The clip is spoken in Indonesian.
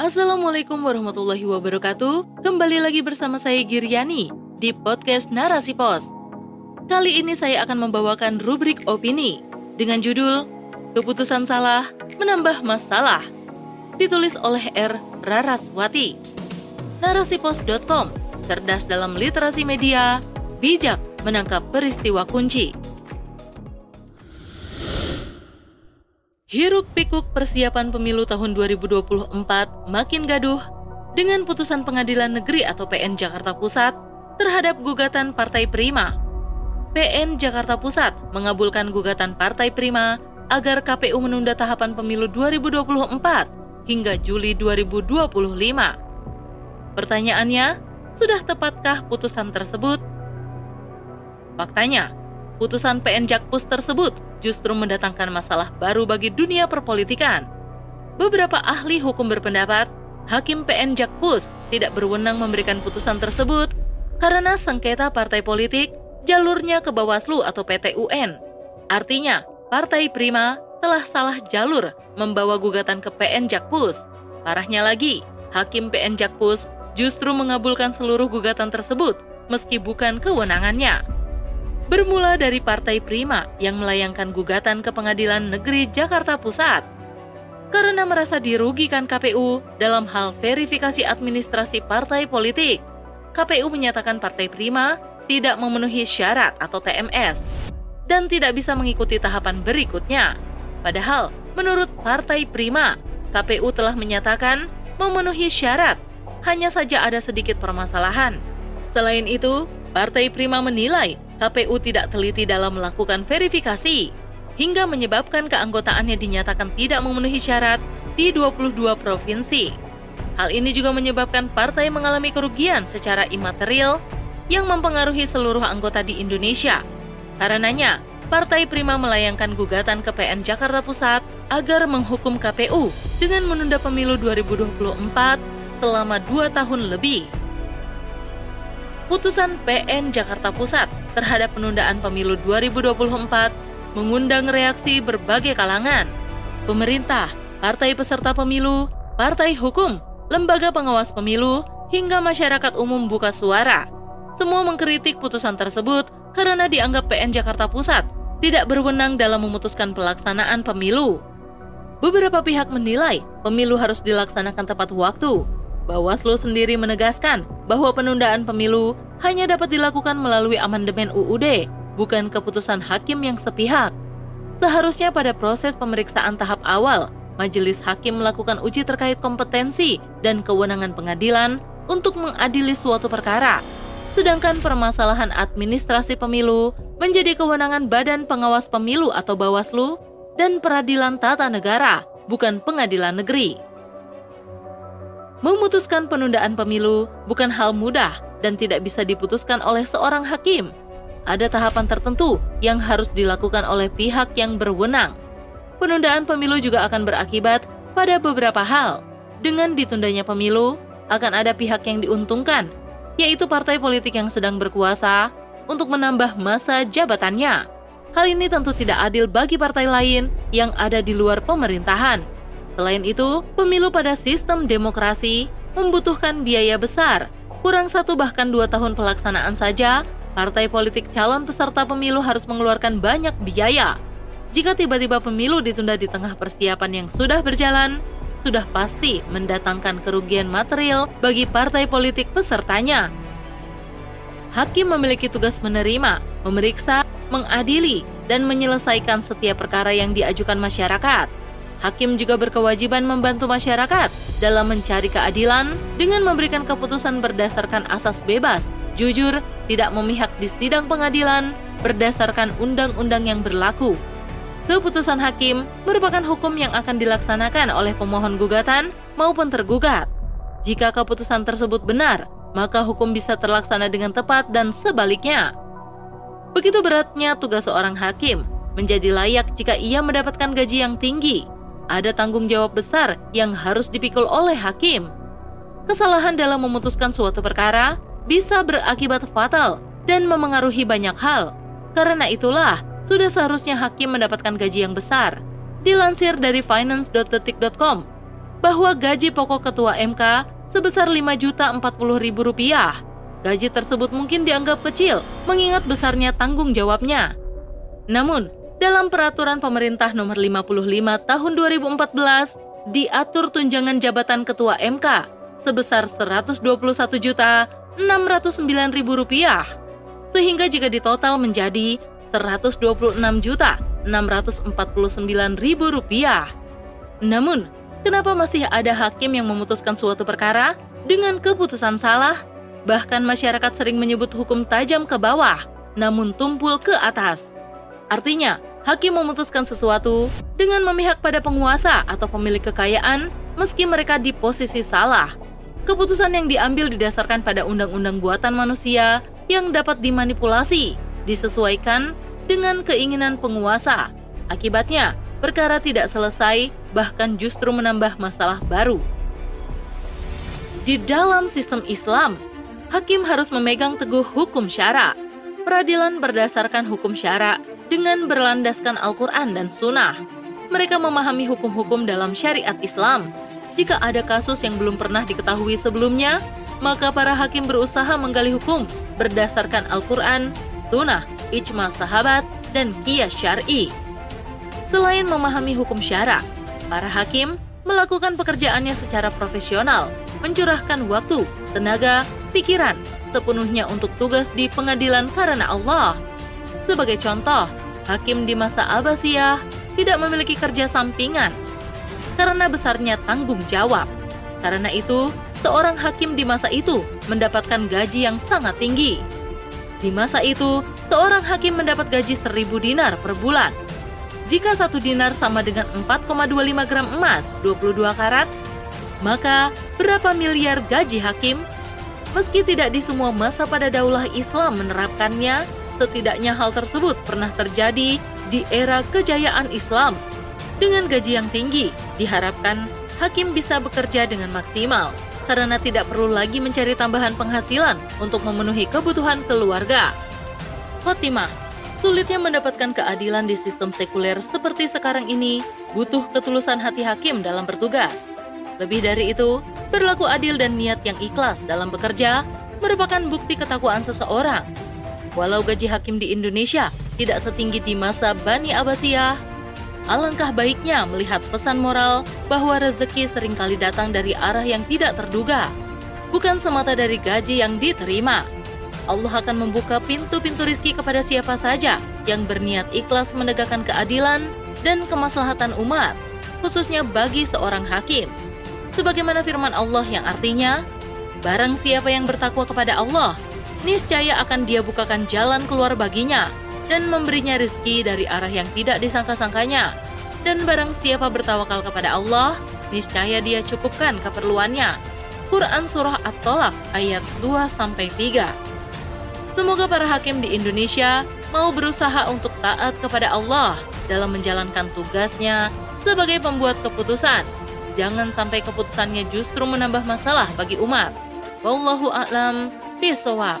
Assalamualaikum warahmatullahi wabarakatuh. Kembali lagi bersama saya Giriani di podcast Narasi Pos. Kali ini saya akan membawakan rubrik opini dengan judul Keputusan Salah Menambah Masalah. Ditulis oleh R. Raraswati. Narasipos.com cerdas dalam literasi media, bijak menangkap peristiwa kunci. Hiruk pikuk persiapan pemilu tahun 2024 makin gaduh dengan putusan Pengadilan Negeri atau PN Jakarta Pusat terhadap gugatan Partai Prima. PN Jakarta Pusat mengabulkan gugatan Partai Prima agar KPU menunda tahapan pemilu 2024 hingga Juli 2025. Pertanyaannya, sudah tepatkah putusan tersebut? Faktanya, putusan PN Jakpus tersebut justru mendatangkan masalah baru bagi dunia perpolitikan. Beberapa ahli hukum berpendapat, Hakim PN Jakpus tidak berwenang memberikan putusan tersebut karena sengketa partai politik jalurnya ke Bawaslu atau PT UN. Artinya, Partai Prima telah salah jalur membawa gugatan ke PN Jakpus. Parahnya lagi, Hakim PN Jakpus justru mengabulkan seluruh gugatan tersebut meski bukan kewenangannya bermula dari Partai Prima yang melayangkan gugatan ke Pengadilan Negeri Jakarta Pusat karena merasa dirugikan KPU dalam hal verifikasi administrasi partai politik. KPU menyatakan Partai Prima tidak memenuhi syarat atau TMS dan tidak bisa mengikuti tahapan berikutnya. Padahal, menurut Partai Prima, KPU telah menyatakan memenuhi syarat, hanya saja ada sedikit permasalahan. Selain itu, Partai Prima menilai KPU tidak teliti dalam melakukan verifikasi, hingga menyebabkan keanggotaannya dinyatakan tidak memenuhi syarat di 22 provinsi. Hal ini juga menyebabkan partai mengalami kerugian secara imaterial yang mempengaruhi seluruh anggota di Indonesia. Karenanya, Partai Prima melayangkan gugatan ke PN Jakarta Pusat agar menghukum KPU dengan menunda pemilu 2024 selama dua tahun lebih putusan PN Jakarta Pusat terhadap penundaan pemilu 2024 mengundang reaksi berbagai kalangan. Pemerintah, partai peserta pemilu, partai hukum, lembaga pengawas pemilu, hingga masyarakat umum buka suara. Semua mengkritik putusan tersebut karena dianggap PN Jakarta Pusat tidak berwenang dalam memutuskan pelaksanaan pemilu. Beberapa pihak menilai pemilu harus dilaksanakan tepat waktu, Bawaslu sendiri menegaskan bahwa penundaan pemilu hanya dapat dilakukan melalui amandemen UUD, bukan keputusan hakim yang sepihak. Seharusnya pada proses pemeriksaan tahap awal, majelis hakim melakukan uji terkait kompetensi dan kewenangan pengadilan untuk mengadili suatu perkara. Sedangkan permasalahan administrasi pemilu menjadi kewenangan Badan Pengawas Pemilu atau Bawaslu dan Peradilan Tata Negara, bukan pengadilan negeri. Memutuskan penundaan pemilu bukan hal mudah dan tidak bisa diputuskan oleh seorang hakim. Ada tahapan tertentu yang harus dilakukan oleh pihak yang berwenang. Penundaan pemilu juga akan berakibat pada beberapa hal. Dengan ditundanya pemilu, akan ada pihak yang diuntungkan, yaitu partai politik yang sedang berkuasa untuk menambah masa jabatannya. Hal ini tentu tidak adil bagi partai lain yang ada di luar pemerintahan Selain itu, pemilu pada sistem demokrasi membutuhkan biaya besar. Kurang satu bahkan dua tahun pelaksanaan saja, partai politik calon peserta pemilu harus mengeluarkan banyak biaya. Jika tiba-tiba pemilu ditunda di tengah persiapan yang sudah berjalan, sudah pasti mendatangkan kerugian material bagi partai politik pesertanya. Hakim memiliki tugas menerima, memeriksa, mengadili, dan menyelesaikan setiap perkara yang diajukan masyarakat. Hakim juga berkewajiban membantu masyarakat dalam mencari keadilan dengan memberikan keputusan berdasarkan asas bebas, jujur, tidak memihak di sidang pengadilan berdasarkan undang-undang yang berlaku. Keputusan hakim merupakan hukum yang akan dilaksanakan oleh pemohon gugatan maupun tergugat. Jika keputusan tersebut benar, maka hukum bisa terlaksana dengan tepat dan sebaliknya. Begitu beratnya tugas seorang hakim, menjadi layak jika ia mendapatkan gaji yang tinggi, ada tanggung jawab besar yang harus dipikul oleh hakim. Kesalahan dalam memutuskan suatu perkara bisa berakibat fatal dan memengaruhi banyak hal. Karena itulah, sudah seharusnya hakim mendapatkan gaji yang besar. Dilansir dari finance.detik.com, bahwa gaji pokok ketua MK sebesar Rp5.040.000. Gaji tersebut mungkin dianggap kecil mengingat besarnya tanggung jawabnya. Namun, dalam peraturan pemerintah nomor 55 tahun 2014 diatur tunjangan jabatan ketua MK sebesar Rp121.609.000 sehingga jika ditotal menjadi Rp126.649.000. Namun, kenapa masih ada hakim yang memutuskan suatu perkara dengan keputusan salah? Bahkan masyarakat sering menyebut hukum tajam ke bawah, namun tumpul ke atas. Artinya, hakim memutuskan sesuatu dengan memihak pada penguasa atau pemilik kekayaan meski mereka di posisi salah. Keputusan yang diambil didasarkan pada undang-undang buatan manusia yang dapat dimanipulasi, disesuaikan dengan keinginan penguasa. Akibatnya, perkara tidak selesai, bahkan justru menambah masalah baru. Di dalam sistem Islam, hakim harus memegang teguh hukum syara. Peradilan berdasarkan hukum syara dengan berlandaskan Al-Quran dan Sunnah. Mereka memahami hukum-hukum dalam syariat Islam. Jika ada kasus yang belum pernah diketahui sebelumnya, maka para hakim berusaha menggali hukum berdasarkan Al-Quran, Sunnah, ijma sahabat, dan kias syar'i. Selain memahami hukum syara, para hakim melakukan pekerjaannya secara profesional, mencurahkan waktu, tenaga, pikiran sepenuhnya untuk tugas di pengadilan karena Allah. Sebagai contoh, hakim di masa Abbasiyah tidak memiliki kerja sampingan karena besarnya tanggung jawab. Karena itu, seorang hakim di masa itu mendapatkan gaji yang sangat tinggi. Di masa itu, seorang hakim mendapat gaji 1000 dinar per bulan. Jika satu dinar sama dengan 4,25 gram emas 22 karat, maka berapa miliar gaji hakim? Meski tidak di semua masa pada daulah Islam menerapkannya, setidaknya hal tersebut pernah terjadi di era kejayaan Islam. Dengan gaji yang tinggi, diharapkan hakim bisa bekerja dengan maksimal karena tidak perlu lagi mencari tambahan penghasilan untuk memenuhi kebutuhan keluarga. Khotimah Sulitnya mendapatkan keadilan di sistem sekuler seperti sekarang ini butuh ketulusan hati hakim dalam bertugas. Lebih dari itu, berlaku adil dan niat yang ikhlas dalam bekerja merupakan bukti ketakwaan seseorang. Walau gaji hakim di Indonesia tidak setinggi di masa Bani Abbasiyah, Alangkah baiknya melihat pesan moral bahwa rezeki sering kali datang dari arah yang tidak terduga, bukan semata dari gaji yang diterima. Allah akan membuka pintu-pintu rizki kepada siapa saja yang berniat ikhlas menegakkan keadilan dan kemaslahatan umat, khususnya bagi seorang hakim. Sebagaimana firman Allah yang artinya, Barang siapa yang bertakwa kepada Allah, niscaya akan dia bukakan jalan keluar baginya dan memberinya rezeki dari arah yang tidak disangka-sangkanya. Dan barang siapa bertawakal kepada Allah, niscaya dia cukupkan keperluannya. Quran Surah At-Tolak ayat 2-3 Semoga para hakim di Indonesia mau berusaha untuk taat kepada Allah dalam menjalankan tugasnya sebagai pembuat keputusan. Jangan sampai keputusannya justru menambah masalah bagi umat. Wallahu a'lam bishawab.